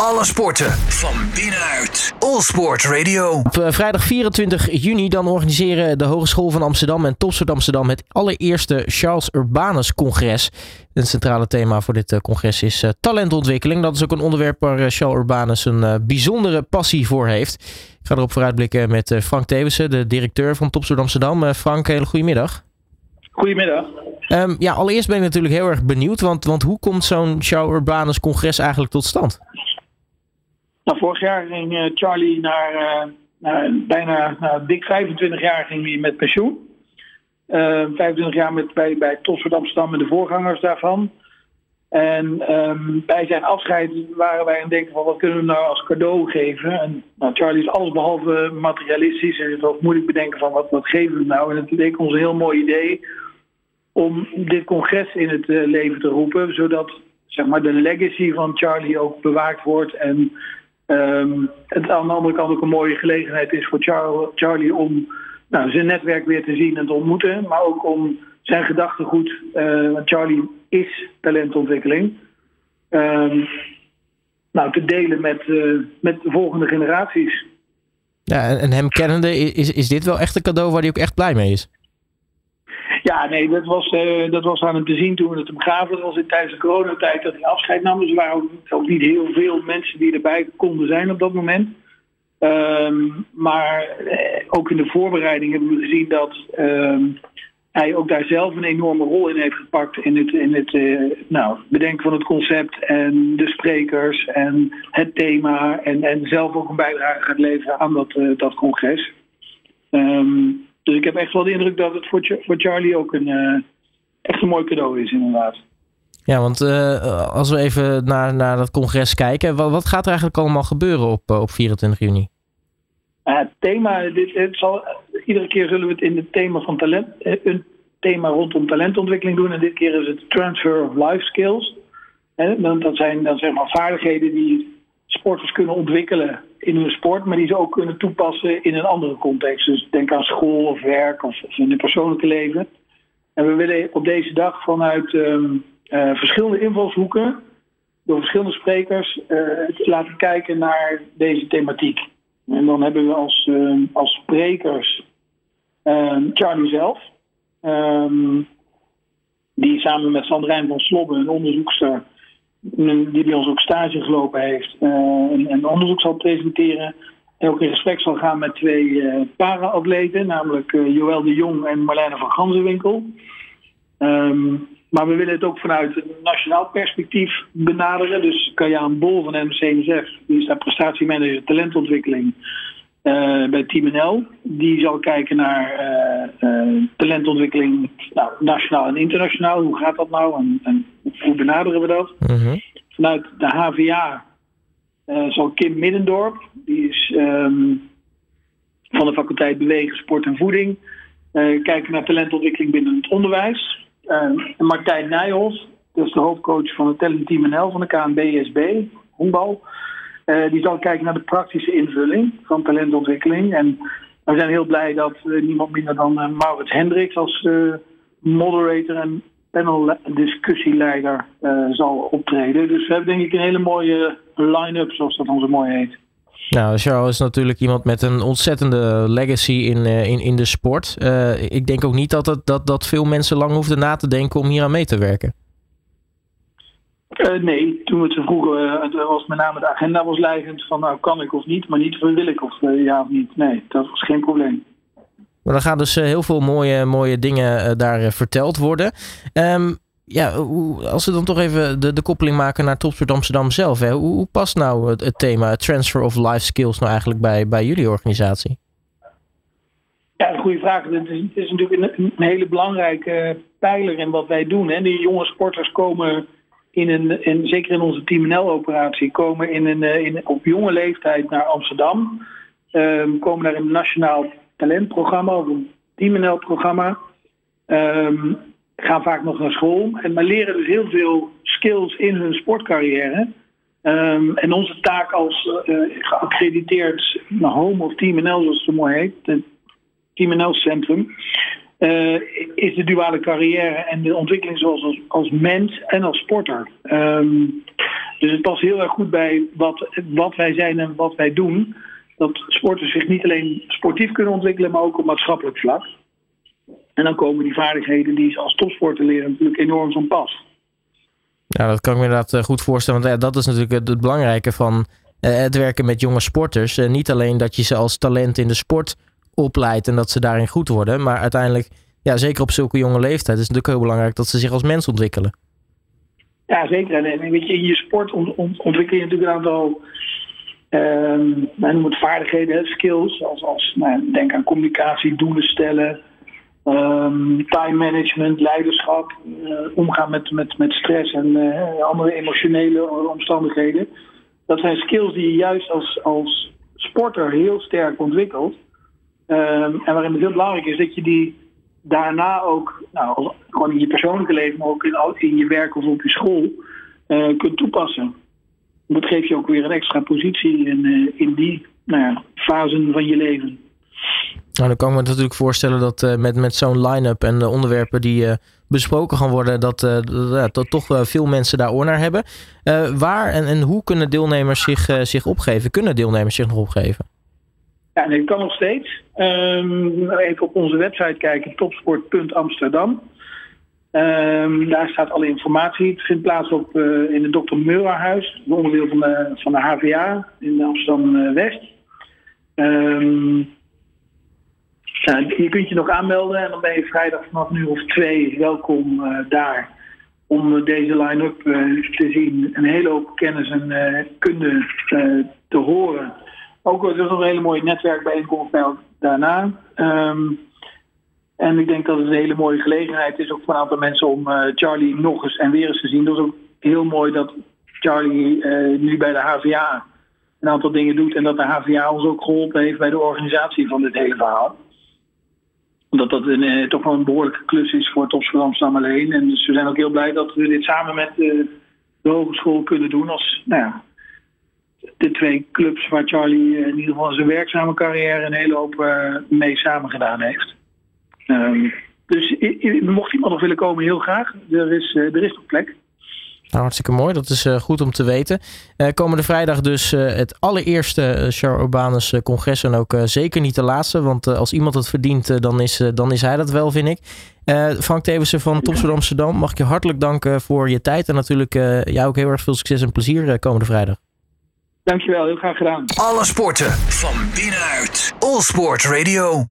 Alle sporten van binnenuit. All Sport Radio. Op eh, vrijdag 24 juni dan organiseren de Hogeschool van Amsterdam en Topsport Amsterdam het allereerste Charles Urbanus Congres. Het centrale thema voor dit eh, congres is eh, talentontwikkeling. Dat is ook een onderwerp waar Charles Urbanus een bijzondere passie voor heeft. Ik ga erop vooruitblikken met Frank Tewissen, de directeur van Topsport Amsterdam. Frank, hele goedemiddag. Goedemiddag. Ehm, ja, allereerst ben ik natuurlijk heel erg benieuwd, want, want hoe komt zo'n Charles Urbanus Congres eigenlijk tot stand? Nou, vorig jaar ging eh, Charlie naar, eh, bijna nou, dik 25 jaar ging hij met pensioen. Eh, 25 jaar met, bij, bij Topsport Amsterdam en de voorgangers daarvan. En ehm, bij zijn afscheid waren wij aan het denken van wat kunnen we nou als cadeau geven. En nou, Charlie is allesbehalve materialistisch. En het was moeilijk bedenken van wat, wat geven we nou. En het leek ons een heel mooi idee om dit congres in het eh, leven te roepen. Zodat zeg maar, de legacy van Charlie ook bewaakt wordt. En ehm, het aan de andere kant ook een mooie gelegenheid is voor Char- Charlie om nou, zijn netwerk weer te zien en te ontmoeten. Maar ook om zijn gedachtegoed, want Charlie is talentontwikkeling, ehm, nou, te delen met, eh, met de volgende generaties. Ja, en, hem kennende, is, is dit wel echt een cadeau waar hij ook echt blij mee is? Ja, nee, dat was, eh, dat was aan hem te zien toen we het hem. Dat was in tijdens de coronatijd dat hij afscheid nam. Dus er waren ook, niet heel veel mensen die erbij konden zijn op dat moment. Ehm, maar eh, ook in de voorbereiding hebben we gezien dat ehm, hij ook daar zelf een enorme rol in heeft gepakt. In het, in het eh, nou, bedenken van het concept en de sprekers en het thema. En, en zelf ook een bijdrage gaat leveren aan dat, dat congres. Ehm, dus ik heb echt wel de indruk dat het voor, voor Charlie ook een, eh, echt een mooi cadeau is, inderdaad. Ja, want eh, als we even naar, naar dat congres kijken, wat, wat gaat er eigenlijk allemaal gebeuren op, eh, op 24 juni? Uh, het thema, dit, het zal, iedere keer zullen we het in het thema van talent, een thema rondom talentontwikkeling doen. En dit keer is het transfer of life skills. Dan- dat zijn dan zeg maar vaardigheden die sporters kunnen ontwikkelen in hun sport, maar die ze ook kunnen toepassen in een andere context. Dus denk aan school of werk of, in het persoonlijke leven. En we willen op deze dag vanuit ehm, eh, verschillende invalshoeken, door verschillende sprekers, eh, laten kijken naar deze thematiek. En dan hebben we als, ehm, als sprekers ehm, Charlie zelf. die samen met Sandrijn van Slobben, een onderzoekster, die bij ons ook stage gelopen heeft, eh, een, een onderzoek zal presenteren. En ook in gesprek zal gaan met twee eh para-atleten, namelijk eh, Joël de Jong en Marlijne van Ganzenwinkel. Ehm, maar we willen het ook vanuit een nationaal perspectief benaderen. Dus Kajaan Bol van MCNSF, die is daar prestatiemanager talentontwikkeling bij Team NL. Die zal kijken naar talentontwikkeling nou, nationaal en internationaal. Hoe gaat dat nou en, en hoe benaderen we dat? Mhm. Vanuit de HVA eh, zal Kim Middendorp, die is ehm, van de faculteit Bewegen, Sport en Voeding, eh, kijken naar talentontwikkeling binnen het onderwijs. Eh, en Martijn Nijhoff, dat is de hoofdcoach van het talentteam NL van de KNBSB, honkbal. Die zal kijken naar de praktische invulling van talentontwikkeling. En we zijn heel blij dat niemand minder dan Maurits Hendricks als moderator en panel discussieleider eh, zal optreden. Dus we hebben denk ik een hele mooie line-up, zoals dat onze mooi heet. Nou, Charles is natuurlijk iemand met een ontzettende legacy in, eh, in, in de sport. Eh, ik denk ook niet dat, het, dat, dat veel mensen lang hoefden na te denken om hier aan mee te werken. Nee, toen we het zo vroegen, het was met name de agenda was leidend van nou kan ik of niet, maar niet van wil ik of ja of niet. Nee, dat was geen probleem. Maar er gaan dus eh, heel veel mooie, mooie dingen eh, daar eh, verteld worden. Ehm, ja, als we dan toch even de, de koppeling maken naar Topsport Amsterdam zelf. Hè, hoe, hoe past nou het, thema Transfer of Life Skills nou eigenlijk bij, bij jullie organisatie? Ja, een goede vraag. Het is, het is natuurlijk een, een hele belangrijke pijler in wat wij doen. Hè. Die jonge sporters komen in een, in, zeker in onze Team NL-operatie, komen in een, in, op jonge leeftijd naar Amsterdam. Ehm, komen naar een nationaal talentprogramma of een Team NL-programma. Ehm, gaan vaak nog naar school. En maar leren dus heel veel skills in hun sportcarrière. Ehm, en onze taak als eh, geaccrediteerd nou, home of Team NL, zoals het mooi heet, het Team NL Centrum, eh, is de duale carrière en de ontwikkeling zoals als, als mens en als sporter. Ehm, Dus het past heel erg goed bij wat, wat wij zijn en wat wij doen. Dat sporters zich niet alleen sportief kunnen ontwikkelen, maar ook op maatschappelijk vlak. En dan komen die vaardigheden die ze als topsporter leren natuurlijk enorm van pas. Ja, dat kan ik me inderdaad eh, goed voorstellen. Want ja, dat is natuurlijk het, belangrijke van eh, het werken met jonge sporters. Niet alleen dat je ze als talent in de sport opleidt en dat ze daarin goed worden. Maar uiteindelijk, ja, zeker op zulke jonge leeftijd, is het natuurlijk heel belangrijk dat ze zich als mens ontwikkelen. Ja, zeker. En weet je, in je sport ontwikkel je natuurlijk een aantal um, noem het vaardigheden, skills. Als, als nou, denk aan communicatie, doelen stellen, um, time management, leiderschap, uh, omgaan met, met, met stress en uh, andere emotionele omstandigheden. Dat zijn skills die je juist als, als sporter heel sterk ontwikkelt. Um, en waarin het heel belangrijk is dat je die daarna ook, nou, gewoon in je persoonlijke leven, maar ook in, in je werk of op je school, uh, kunt toepassen. Dat geeft je ook weer een extra positie in, uh, in die nou ja, fasen van je leven. Nou, dan kan ik me natuurlijk voorstellen dat uh, met, met zo'n line-up en de onderwerpen die uh, besproken gaan worden, dat, uh, dat toch veel mensen daar oor naar hebben. waar en, en hoe kunnen deelnemers zich, zich opgeven? Kunnen deelnemers zich nog opgeven? Ja, dat kan nog steeds. Um, even op onze website kijken, topsport.amsterdam. Um, daar staat alle informatie. Het vindt plaats op, in het Dr. Meurerhuis, een onderdeel van de, van de HVA in Amsterdam-West. Um, je kunt je nog aanmelden en dan ben je vrijdag vanaf nu of twee welkom uh, daar om deze line-up te zien. Een hele hoop kennis en kunde te horen. Ook er is nog een hele mooie netwerkbijeenkomst daarna. Um, en ik denk dat het een hele mooie gelegenheid is ook voor een aantal mensen om Charlie nog eens en weer eens te zien. Dat is ook heel mooi dat Charlie nu bij de HVA een aantal dingen doet en dat de HVA ons ook geholpen heeft bij de organisatie van dit hele verhaal omdat dat een, eh, toch wel een behoorlijke klus is voor Topsport Amsterdam alleen. En dus we zijn ook heel blij dat we dit samen met de, hogeschool kunnen doen. Als nou ja, de twee clubs waar Charlie eh, in ieder geval zijn werkzame carrière een hele hoop mee samen gedaan heeft. Um, dus mocht iemand nog willen komen, heel graag. Er is, er is nog plek. Nou, hartstikke mooi. Dat is uh, goed om te weten. Uh, komende vrijdag dus uh, het allereerste Charles Urbanus congres. En ook zeker niet de laatste. Want als iemand het verdient, dan, is, dan is hij dat wel, vind ik. Frank Tevensen van Topsport Amsterdam. Mag ik je hartelijk danken voor je tijd. En natuurlijk jou ook heel erg veel succes en plezier komende vrijdag. Dankjewel, heel graag gedaan. Alle sporten van binnenuit. All Sport Radio.